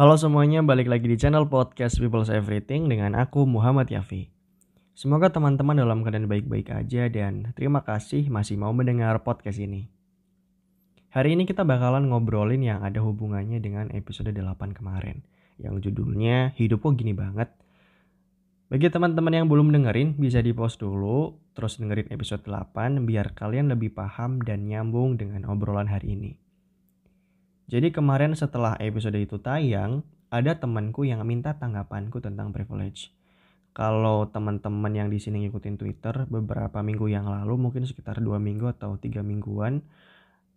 Halo semuanya, balik lagi di channel podcast People's Everything dengan aku Muhammad Yafi. Semoga teman-teman dalam keadaan baik-baik aja dan terima kasih masih mau mendengar podcast ini. Hari ini kita bakalan ngobrolin yang ada hubungannya dengan episode 8 kemarin yang judulnya Hidup kok gini banget. Bagi teman-teman yang belum dengerin bisa di post dulu terus dengerin episode 8 biar kalian lebih paham dan nyambung dengan obrolan hari ini. Jadi kemarin setelah episode itu tayang, ada temanku yang minta tanggapanku tentang privilege. Kalau teman-teman yang di sini ngikutin Twitter beberapa minggu yang lalu, mungkin sekitar dua minggu atau tiga mingguan,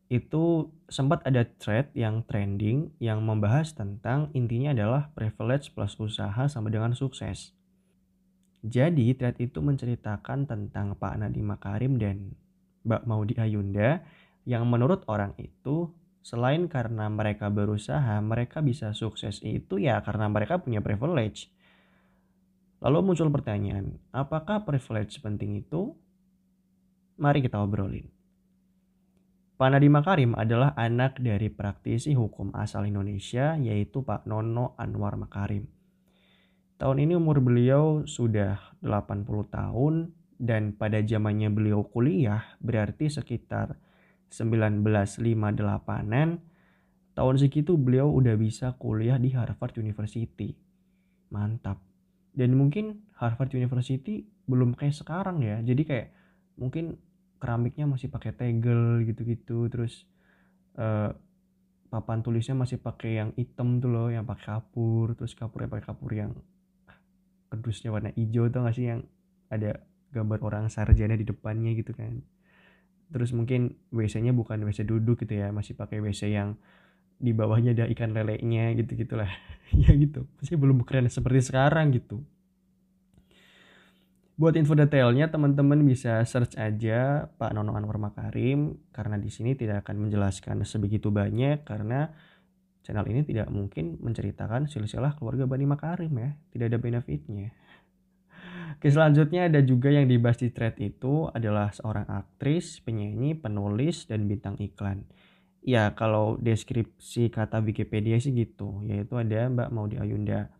itu sempat ada thread yang trending yang membahas tentang intinya adalah privilege plus usaha sama dengan sukses. Jadi thread itu menceritakan tentang Pak Nadiem Makarim dan Mbak Maudi Ayunda yang menurut orang itu Selain karena mereka berusaha, mereka bisa sukses itu ya karena mereka punya privilege. Lalu muncul pertanyaan, apakah privilege penting itu? Mari kita obrolin. Pak Nadiem Makarim adalah anak dari praktisi hukum asal Indonesia yaitu Pak Nono Anwar Makarim. Tahun ini umur beliau sudah 80 tahun dan pada zamannya beliau kuliah berarti sekitar 1958-an tahun segitu beliau udah bisa kuliah di Harvard University. Mantap. Dan mungkin Harvard University belum kayak sekarang ya. Jadi kayak mungkin keramiknya masih pakai tegel gitu-gitu terus uh, papan tulisnya masih pakai yang hitam tuh loh yang pakai kapur terus kapurnya pakai kapur yang kedusnya warna hijau tuh gak sih yang ada gambar orang sarjana di depannya gitu kan terus mungkin WC-nya bukan WC duduk gitu ya masih pakai WC yang di bawahnya ada ikan lelenya gitu gitulah. Ya gitu. Masih belum keren seperti sekarang gitu. Buat info detailnya teman-teman bisa search aja Pak Nono Anwar Makarim karena di sini tidak akan menjelaskan sebegitu banyak karena channel ini tidak mungkin menceritakan silsilah keluarga Bani Makarim ya. Tidak ada benefitnya selanjutnya ada juga yang dibahas di thread itu adalah seorang aktris, penyanyi, penulis, dan bintang iklan. Ya kalau deskripsi kata Wikipedia sih gitu, yaitu ada Mbak Maudi Ayunda.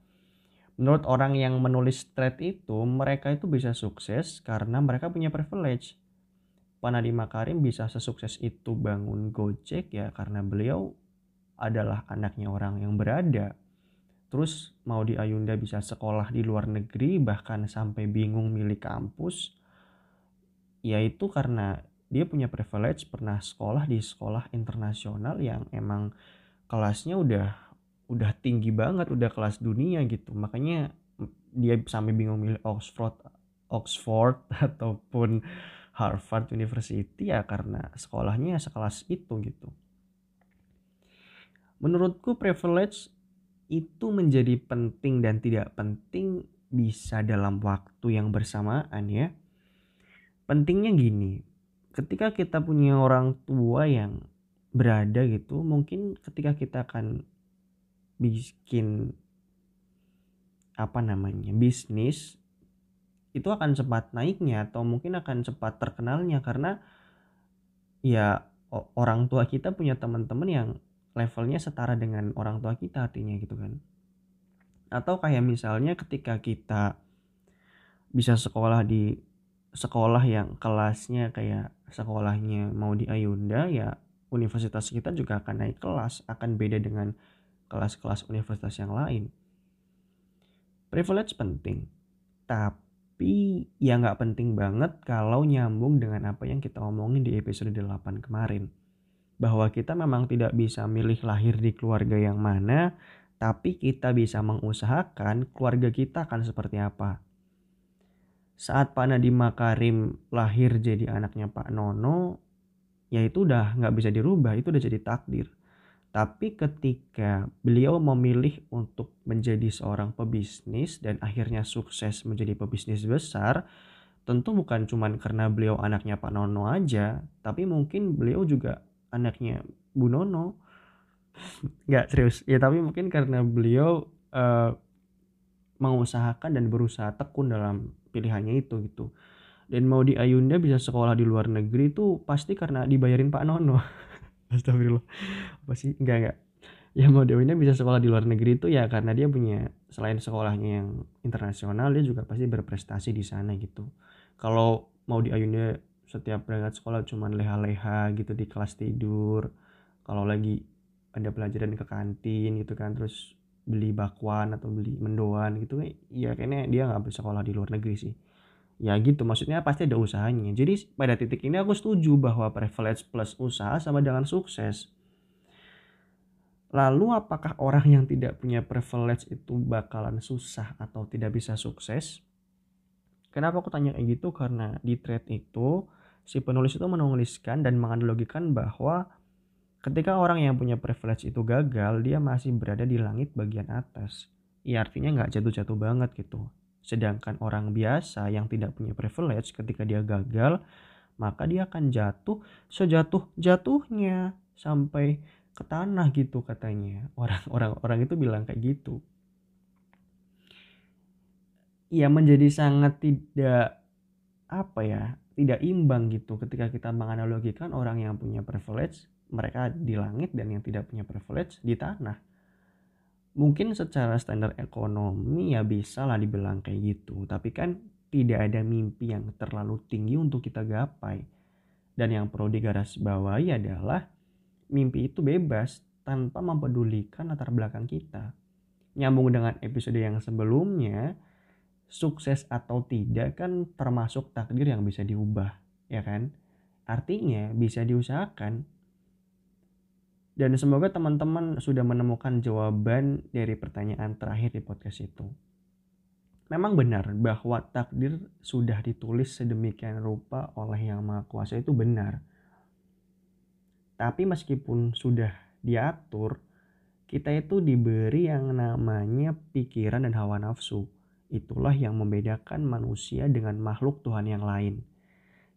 Menurut orang yang menulis thread itu, mereka itu bisa sukses karena mereka punya privilege. Panadi Makarim bisa sesukses itu bangun Gojek ya karena beliau adalah anaknya orang yang berada Terus mau di Ayunda bisa sekolah di luar negeri bahkan sampai bingung milih kampus. Yaitu karena dia punya privilege pernah sekolah di sekolah internasional yang emang kelasnya udah udah tinggi banget, udah kelas dunia gitu. Makanya dia sampai bingung milih Oxford Oxford ataupun Harvard University ya karena sekolahnya sekelas itu gitu. Menurutku privilege itu menjadi penting dan tidak penting bisa dalam waktu yang bersamaan ya. Pentingnya gini, ketika kita punya orang tua yang berada gitu, mungkin ketika kita akan bikin apa namanya bisnis itu akan cepat naiknya atau mungkin akan cepat terkenalnya karena ya orang tua kita punya teman-teman yang levelnya setara dengan orang tua kita artinya gitu kan. Atau kayak misalnya ketika kita bisa sekolah di sekolah yang kelasnya kayak sekolahnya mau di Ayunda ya universitas kita juga akan naik kelas akan beda dengan kelas-kelas universitas yang lain. Privilege penting tapi ya nggak penting banget kalau nyambung dengan apa yang kita omongin di episode 8 kemarin bahwa kita memang tidak bisa milih lahir di keluarga yang mana, tapi kita bisa mengusahakan keluarga kita akan seperti apa. Saat Pak Nadiem Makarim lahir jadi anaknya Pak Nono, ya itu udah nggak bisa dirubah, itu udah jadi takdir. Tapi ketika beliau memilih untuk menjadi seorang pebisnis dan akhirnya sukses menjadi pebisnis besar, tentu bukan cuma karena beliau anaknya Pak Nono aja, tapi mungkin beliau juga anaknya Bu Nono. Nggak serius. Ya tapi mungkin karena beliau uh, mengusahakan dan berusaha tekun dalam pilihannya itu gitu. Dan mau di Ayunda bisa sekolah di luar negeri itu pasti karena dibayarin Pak Nono. Astagfirullah. Apa sih enggak enggak ya Maudio ini bisa sekolah di luar negeri itu ya karena dia punya selain sekolahnya yang internasional dia juga pasti berprestasi di sana gitu. Kalau mau di Ayunda setiap berangkat sekolah cuman leha-leha gitu di kelas tidur. Kalau lagi ada pelajaran ke kantin gitu kan terus beli bakwan atau beli mendoan gitu ya kayaknya dia nggak bisa sekolah di luar negeri sih. Ya gitu maksudnya pasti ada usahanya. Jadi pada titik ini aku setuju bahwa privilege plus usaha sama dengan sukses. Lalu apakah orang yang tidak punya privilege itu bakalan susah atau tidak bisa sukses? Kenapa aku tanya kayak gitu? Karena di thread itu si penulis itu menuliskan dan menganalogikan bahwa ketika orang yang punya privilege itu gagal, dia masih berada di langit bagian atas. Ya artinya nggak jatuh-jatuh banget gitu. Sedangkan orang biasa yang tidak punya privilege ketika dia gagal, maka dia akan jatuh sejatuh-jatuhnya sampai ke tanah gitu katanya orang-orang orang itu bilang kayak gitu ya menjadi sangat tidak apa ya tidak imbang gitu ketika kita menganalogikan orang yang punya privilege mereka di langit dan yang tidak punya privilege di tanah mungkin secara standar ekonomi ya bisa lah dibilang kayak gitu tapi kan tidak ada mimpi yang terlalu tinggi untuk kita gapai dan yang perlu digarisbawahi adalah mimpi itu bebas tanpa mempedulikan latar belakang kita. Nyambung dengan episode yang sebelumnya, sukses atau tidak kan termasuk takdir yang bisa diubah, ya kan? Artinya bisa diusahakan. Dan semoga teman-teman sudah menemukan jawaban dari pertanyaan terakhir di podcast itu. Memang benar bahwa takdir sudah ditulis sedemikian rupa oleh Yang Maha Kuasa itu benar tapi meskipun sudah diatur, kita itu diberi yang namanya pikiran dan hawa nafsu. Itulah yang membedakan manusia dengan makhluk Tuhan yang lain.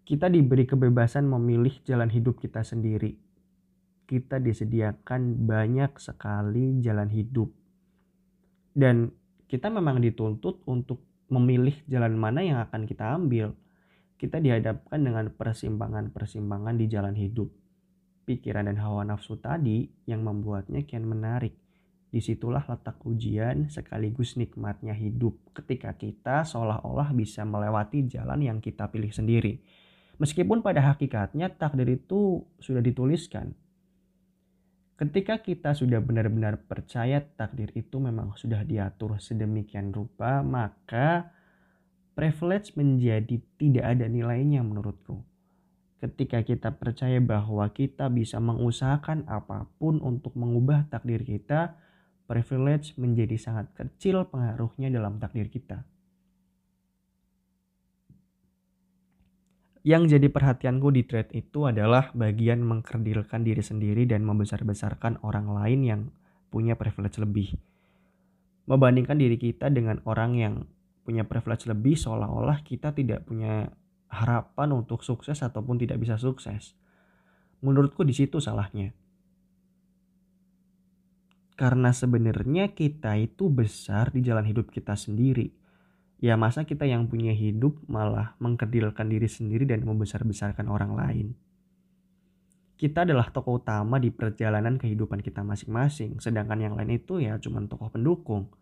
Kita diberi kebebasan memilih jalan hidup kita sendiri. Kita disediakan banyak sekali jalan hidup. Dan kita memang dituntut untuk memilih jalan mana yang akan kita ambil. Kita dihadapkan dengan persimpangan-persimpangan di jalan hidup pikiran dan hawa nafsu tadi yang membuatnya kian menarik. Di situlah letak ujian sekaligus nikmatnya hidup ketika kita seolah-olah bisa melewati jalan yang kita pilih sendiri. Meskipun pada hakikatnya takdir itu sudah dituliskan. Ketika kita sudah benar-benar percaya takdir itu memang sudah diatur sedemikian rupa, maka privilege menjadi tidak ada nilainya menurutku ketika kita percaya bahwa kita bisa mengusahakan apa pun untuk mengubah takdir kita, privilege menjadi sangat kecil pengaruhnya dalam takdir kita. Yang jadi perhatianku di thread itu adalah bagian mengkerdilkan diri sendiri dan membesar-besarkan orang lain yang punya privilege lebih. Membandingkan diri kita dengan orang yang punya privilege lebih seolah-olah kita tidak punya harapan untuk sukses ataupun tidak bisa sukses. Menurutku di situ salahnya. Karena sebenarnya kita itu besar di jalan hidup kita sendiri. Ya masa kita yang punya hidup malah mengkerdilkan diri sendiri dan membesar-besarkan orang lain. Kita adalah tokoh utama di perjalanan kehidupan kita masing-masing, sedangkan yang lain itu ya cuma tokoh pendukung.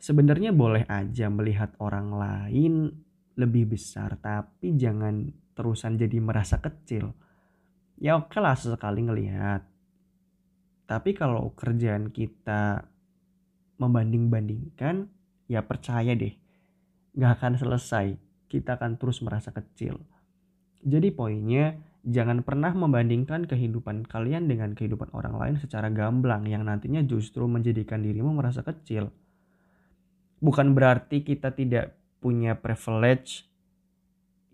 Sebenarnya boleh aja melihat orang lain lebih besar tapi jangan terusan jadi merasa kecil ya oke lah sesekali ngelihat tapi kalau kerjaan kita membanding-bandingkan ya percaya deh gak akan selesai. Kita akan terus merasa kecil. Jadi poinnya jangan pernah membandingkan kehidupan kalian dengan kehidupan orang lain secara gamblang yang nantinya justru menjadikan dirimu merasa kecil. Bukan berarti kita tidak punya privilege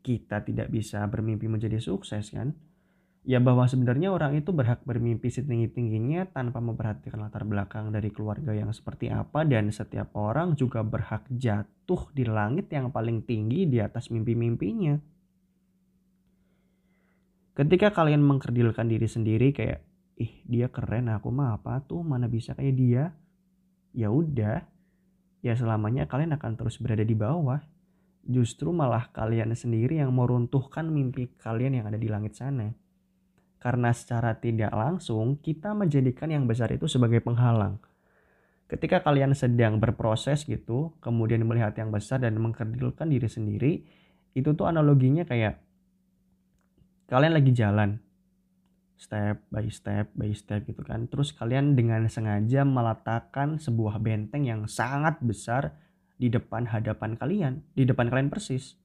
kita tidak bisa bermimpi menjadi sukses kan ya bahwa sebenarnya orang itu berhak bermimpi setinggi-tingginya tanpa memperhatikan latar belakang dari keluarga yang seperti apa dan setiap orang juga berhak jatuh di langit yang paling tinggi di atas mimpi-mimpinya. Ketika kalian mengkerdilkan diri sendiri kayak ih dia keren aku mah apa tuh mana bisa kayak dia ya udah ya selamanya kalian akan terus berada di bawah. Justru malah kalian sendiri yang meruntuhkan mimpi kalian yang ada di langit sana. Karena secara tidak langsung kita menjadikan yang besar itu sebagai penghalang. Ketika kalian sedang berproses gitu, kemudian melihat yang besar dan mengkerdilkan diri sendiri, itu tuh analoginya kayak kalian lagi jalan step by step by step gitu kan. Terus kalian dengan sengaja meletakkan sebuah benteng yang sangat besar di depan hadapan kalian, di depan kalian persis.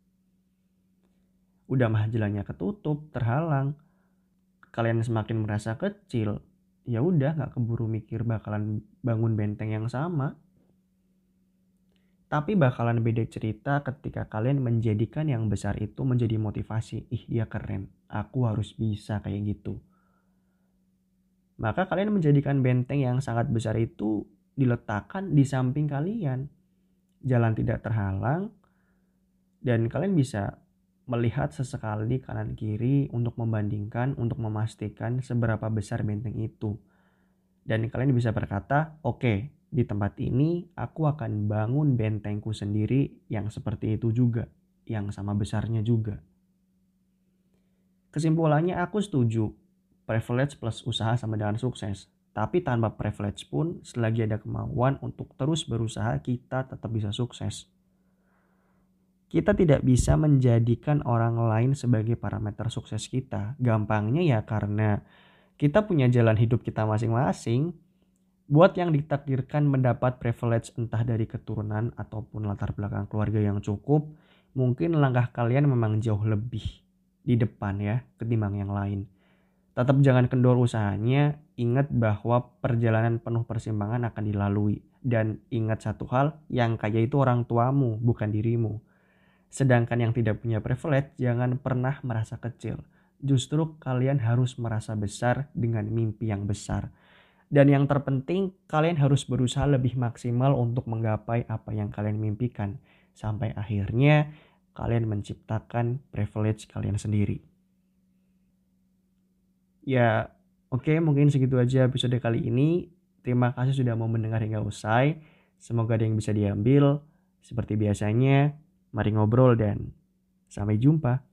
Udah mah jalannya ketutup, terhalang. Kalian semakin merasa kecil, ya udah nggak keburu mikir bakalan bangun benteng yang sama. Tapi bakalan beda cerita ketika kalian menjadikan yang besar itu menjadi motivasi. Ih dia keren, aku harus bisa kayak gitu. Maka kalian menjadikan benteng yang sangat besar itu diletakkan di samping kalian. Jalan tidak terhalang dan kalian bisa melihat sesekali kanan kiri untuk membandingkan, untuk memastikan seberapa besar benteng itu. Dan kalian bisa berkata, oke, okay, di tempat ini aku akan bangun bentengku sendiri yang seperti itu juga, yang sama besarnya juga. Kesimpulannya aku setuju, privilege plus usaha sama dengan sukses. Tapi tanpa privilege pun, selagi ada kemauan untuk terus berusaha, kita tetap bisa sukses kita tidak bisa menjadikan orang lain sebagai parameter sukses kita. Gampangnya ya karena kita punya jalan hidup kita masing-masing. Buat yang ditakdirkan mendapat privilege entah dari keturunan ataupun latar belakang keluarga yang cukup, mungkin langkah kalian memang jauh lebih di depan ya ketimbang yang lain. Tetap jangan kendor usahanya, ingat bahwa perjalanan penuh persimpangan akan dilalui. Dan ingat satu hal, yang kaya itu orang tuamu, bukan dirimu Sedangkan yang tidak punya privilege jangan pernah merasa kecil. Justru kalian harus merasa besar dengan mimpi yang besar. Dan yang terpenting, kalian harus berusaha lebih maksimal untuk menggapai apa yang kalian mimpikan. Sampai akhirnya kalian menciptakan privilege kalian sendiri. Ya, oke okay, mungkin segitu aja episode kali ini. Terima kasih sudah mau mendengar hingga usai. Semoga ada yang bisa diambil. Seperti biasanya, Mari ngobrol dan sampai jumpa.